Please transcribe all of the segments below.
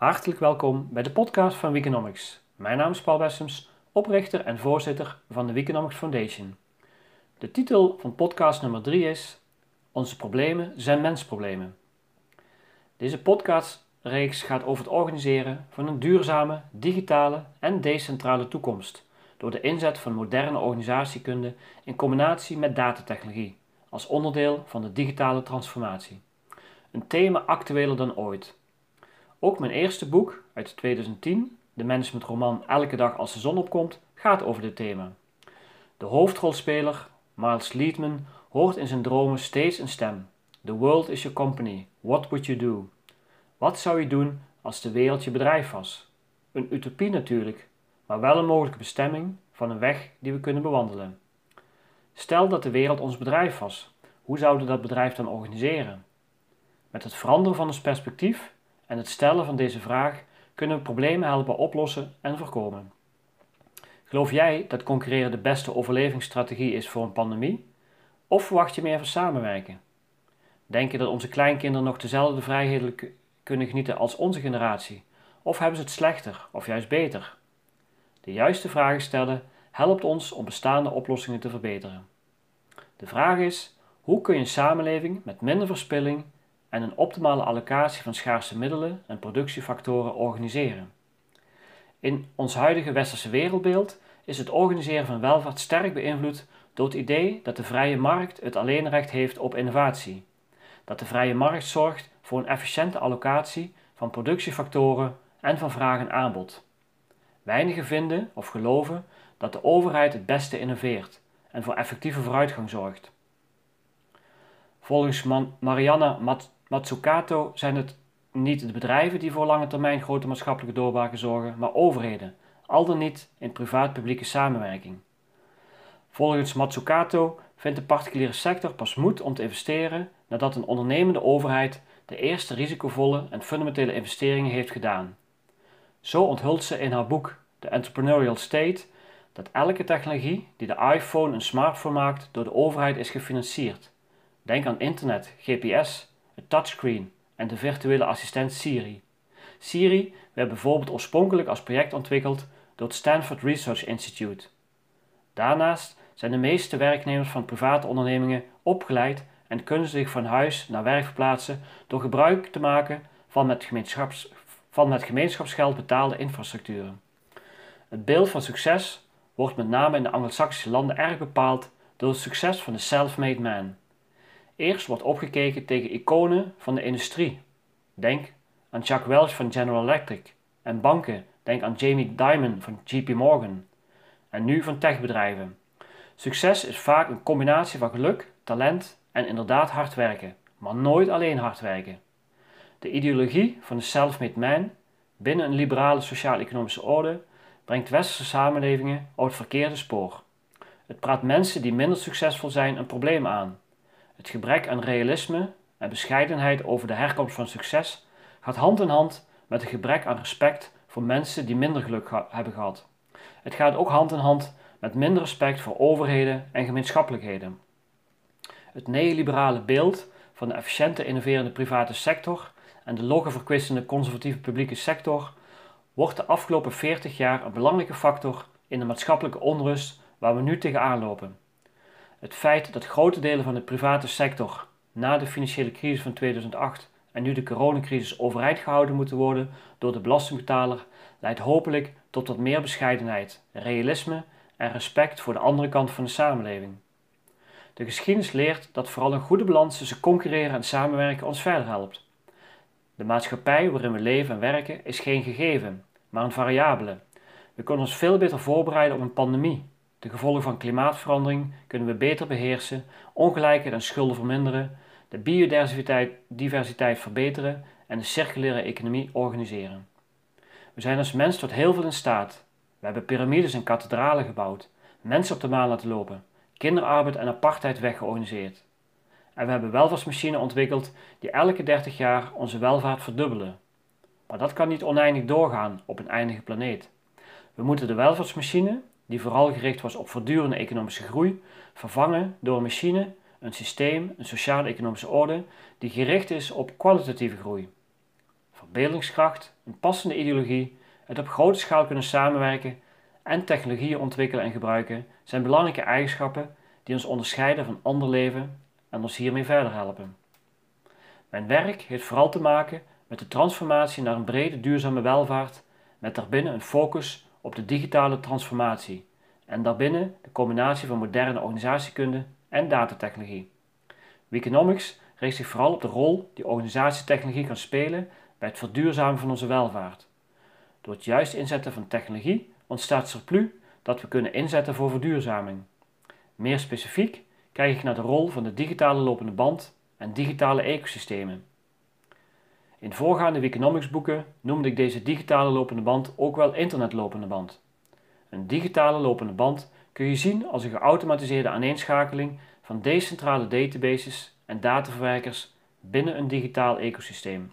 Hartelijk welkom bij de podcast van Weekonomics. Mijn naam is Paul Bessems, oprichter en voorzitter van de Weekonomics Foundation. De titel van podcast nummer 3 is Onze problemen zijn mensproblemen. Deze podcastreeks gaat over het organiseren van een duurzame, digitale en decentrale toekomst door de inzet van moderne organisatiekunde in combinatie met datatechnologie als onderdeel van de digitale transformatie. Een thema actueler dan ooit. Ook mijn eerste boek uit 2010, de managementroman Elke dag als de zon opkomt, gaat over dit thema. De hoofdrolspeler, Miles Liedman, hoort in zijn dromen steeds een stem. The world is your company. What would you do? Wat zou je doen als de wereld je bedrijf was? Een utopie natuurlijk, maar wel een mogelijke bestemming van een weg die we kunnen bewandelen. Stel dat de wereld ons bedrijf was, hoe zouden we dat bedrijf dan organiseren? Met het veranderen van ons perspectief en het stellen van deze vraag kunnen problemen helpen oplossen en voorkomen. Geloof jij dat concurreren de beste overlevingsstrategie is voor een pandemie? Of verwacht je meer van samenwerken? Denk je dat onze kleinkinderen nog dezelfde vrijheden kunnen genieten als onze generatie? Of hebben ze het slechter of juist beter? De juiste vragen stellen helpt ons om bestaande oplossingen te verbeteren. De vraag is: hoe kun je een samenleving met minder verspilling en een optimale allocatie van schaarse middelen en productiefactoren organiseren? In ons huidige westerse wereldbeeld is het organiseren van welvaart sterk beïnvloed door het idee dat de vrije markt het alleenrecht heeft op innovatie. Dat de vrije markt zorgt voor een efficiënte allocatie van productiefactoren en van vraag en aanbod. Weinigen vinden of geloven dat de overheid het beste innoveert en voor effectieve vooruitgang zorgt. Volgens Mariana Matsukato zijn het niet de bedrijven die voor lange termijn grote maatschappelijke doorbraken zorgen, maar overheden, al dan niet in privaat-publieke samenwerking. Volgens Matsukato vindt de particuliere sector pas moed om te investeren nadat een ondernemende overheid de eerste risicovolle en fundamentele investeringen heeft gedaan. Zo onthult ze in haar boek The Entrepreneurial State dat elke technologie die de iPhone een smartphone maakt door de overheid is gefinancierd. Denk aan internet, GPS, touchscreen en de virtuele assistent Siri. Siri werd bijvoorbeeld oorspronkelijk als project ontwikkeld door het Stanford Research Institute. Daarnaast zijn de meeste werknemers van private ondernemingen opgeleid en kunnen zich van huis naar werk verplaatsen door gebruik te maken van met, gemeenschaps, van met gemeenschapsgeld betaalde infrastructuren. Het beeld van succes wordt met name in de Anglo-Saxische landen erg bepaald door het succes van de self-made man. Eerst wordt opgekeken tegen iconen van de industrie. Denk aan Chuck Welch van General Electric en banken. Denk aan Jamie Dimon van JP Morgan. En nu van techbedrijven. Succes is vaak een combinatie van geluk, talent en inderdaad hard werken, maar nooit alleen hard werken. De ideologie van de self-made man binnen een liberale sociaal-economische orde brengt westerse samenlevingen op het verkeerde spoor. Het praat mensen die minder succesvol zijn een probleem aan. Het gebrek aan realisme en bescheidenheid over de herkomst van succes gaat hand in hand met het gebrek aan respect voor mensen die minder geluk hebben gehad. Het gaat ook hand in hand met minder respect voor overheden en gemeenschappelijkheden. Het neoliberale beeld van de efficiënte innoverende private sector en de logge verkwistende conservatieve publieke sector wordt de afgelopen 40 jaar een belangrijke factor in de maatschappelijke onrust waar we nu tegenaan lopen. Het feit dat grote delen van de private sector na de financiële crisis van 2008 en nu de coronacrisis overeind gehouden moeten worden door de belastingbetaler leidt hopelijk tot wat meer bescheidenheid, realisme en respect voor de andere kant van de samenleving. De geschiedenis leert dat vooral een goede balans tussen concurreren en samenwerken ons verder helpt. De maatschappij waarin we leven en werken is geen gegeven, maar een variabele. We kunnen ons veel beter voorbereiden op een pandemie. De gevolgen van klimaatverandering kunnen we beter beheersen, ongelijkheid en schulden verminderen, de biodiversiteit diversiteit verbeteren en de circulaire economie organiseren. We zijn als mens tot heel veel in staat. We hebben piramides en kathedralen gebouwd, mensen op de maan laten lopen, kinderarbeid en apartheid weggeorganiseerd. En we hebben welvaartsmachines ontwikkeld die elke 30 jaar onze welvaart verdubbelen. Maar dat kan niet oneindig doorgaan op een eindige planeet. We moeten de welvaartsmachine, die vooral gericht was op voortdurende economische groei, vervangen door een machine, een systeem, een sociale economische orde die gericht is op kwalitatieve groei. Verbeeldingskracht, een passende ideologie, het op grote schaal kunnen samenwerken en technologieën ontwikkelen en gebruiken zijn belangrijke eigenschappen die ons onderscheiden van ander leven en ons hiermee verder helpen. Mijn werk heeft vooral te maken met de transformatie naar een brede duurzame welvaart met daarbinnen een focus op de digitale transformatie en daarbinnen de combinatie van moderne organisatiekunde en datatechnologie. Weekonomics richt zich vooral op de rol die organisatietechnologie kan spelen bij het verduurzamen van onze welvaart. Door het juist inzetten van technologie ontstaat surplus dat we kunnen inzetten voor verduurzaming. Meer specifiek kijk ik naar de rol van de digitale lopende band en digitale ecosystemen. In voorgaande Weekonomics boeken noemde ik deze digitale lopende band ook wel internetlopende band. Een digitale lopende band kun je zien als een geautomatiseerde aaneenschakeling van decentrale databases en dataverwerkers binnen een digitaal ecosysteem.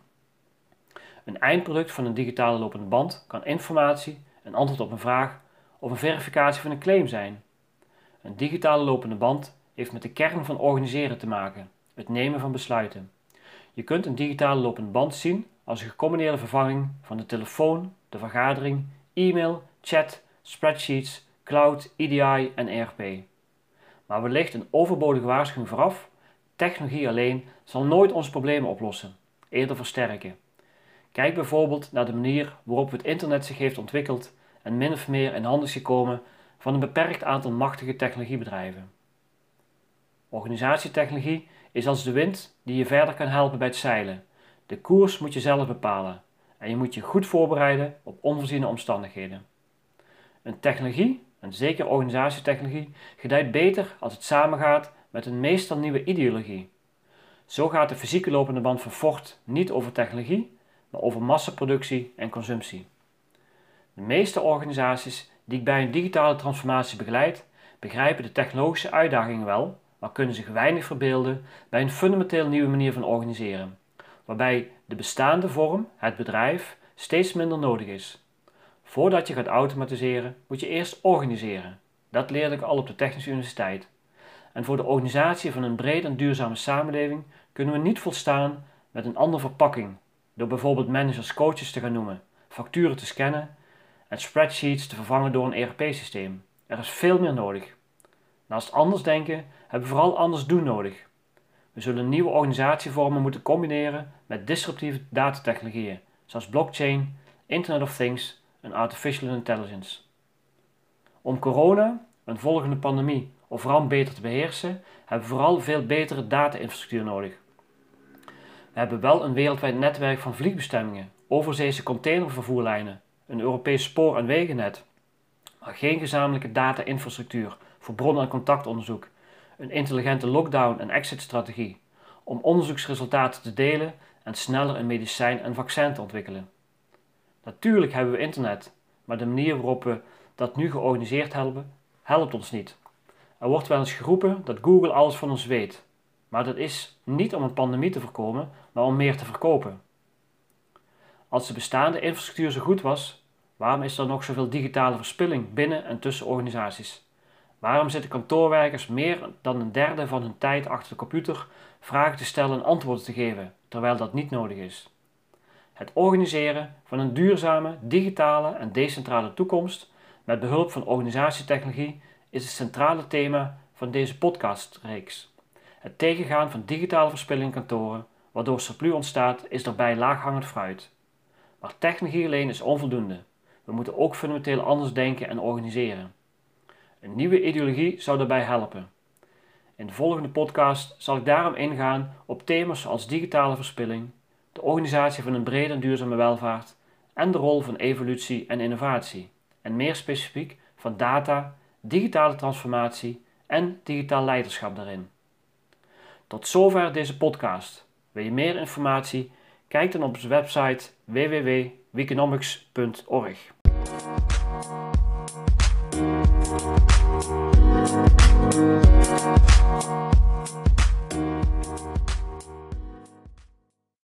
Een eindproduct van een digitale lopende band kan informatie, een antwoord op een vraag of een verificatie van een claim zijn. Een digitale lopende band heeft met de kern van organiseren te maken, het nemen van besluiten. Je kunt een digitale lopende band zien als een gecombineerde vervanging van de telefoon, de vergadering, e-mail, chat, spreadsheets, cloud, EDI en ERP. Maar wellicht een overbodige waarschuwing vooraf: technologie alleen zal nooit onze problemen oplossen, eerder versterken. Kijk bijvoorbeeld naar de manier waarop het internet zich heeft ontwikkeld en min of meer in handen is gekomen van een beperkt aantal machtige technologiebedrijven. Organisatietechnologie is als de wind die je verder kan helpen bij het zeilen. De koers moet je zelf bepalen en je moet je goed voorbereiden op onvoorziene omstandigheden. Een technologie, en zeker organisatietechnologie, gedijt beter als het samengaat met een meestal nieuwe ideologie. Zo gaat de fysieke lopende band van Ford niet over technologie, maar over massaproductie en consumptie. De meeste organisaties die ik bij een digitale transformatie begeleid, begrijpen de technologische uitdagingen wel, maar kunnen zich weinig verbeelden bij een fundamenteel nieuwe manier van organiseren, waarbij de bestaande vorm, het bedrijf, steeds minder nodig is. Voordat je gaat automatiseren, moet je eerst organiseren. Dat leerde ik al op de Technische Universiteit. En voor de organisatie van een brede en duurzame samenleving kunnen we niet volstaan met een andere verpakking, door bijvoorbeeld managers coaches te gaan noemen, facturen te scannen en spreadsheets te vervangen door een ERP-systeem. Er is veel meer nodig. Naast anders denken hebben we vooral anders doen nodig. We zullen nieuwe organisatievormen moeten combineren met disruptieve datatechnologieën, zoals blockchain, Internet of Things en artificial intelligence. Om corona, een volgende pandemie of ramp beter te beheersen, hebben we vooral veel betere data-infrastructuur nodig. We hebben wel een wereldwijd netwerk van vliegbestemmingen, overzeese containervervoerlijnen, een Europees spoor- en wegennet, maar geen gezamenlijke data-infrastructuur voor bron- en contactonderzoek, een intelligente lockdown- en exit-strategie om onderzoeksresultaten te delen en sneller een medicijn en vaccin te ontwikkelen. Natuurlijk hebben we internet, maar de manier waarop we dat nu georganiseerd hebben, helpt ons niet. Er wordt wel eens geroepen dat Google alles van ons weet, maar dat is niet om een pandemie te voorkomen, maar om meer te verkopen. Als de bestaande infrastructuur zo goed was, waarom is er nog zoveel digitale verspilling binnen en tussen organisaties? Waarom zitten kantoorwerkers meer dan een derde van hun tijd achter de computer vragen te stellen en antwoorden te geven, terwijl dat niet nodig is? Het organiseren van een duurzame, digitale en decentrale toekomst met behulp van organisatietechnologie is het centrale thema van deze podcastreeks. Het tegengaan van digitale verspilling in kantoren, waardoor surplus ontstaat, is daarbij laaghangend fruit. Maar technologie alleen is onvoldoende. We moeten ook fundamenteel anders denken en organiseren. Een nieuwe ideologie zou daarbij helpen. In de volgende podcast zal ik daarom ingaan op thema's zoals digitale verspilling, de organisatie van een brede en duurzame welvaart en de rol van evolutie en innovatie, en meer specifiek van data, digitale transformatie en digitaal leiderschap daarin. Tot zover deze podcast. Wil je meer informatie? Kijk dan op onze website www.weekonomics.org. Thank you.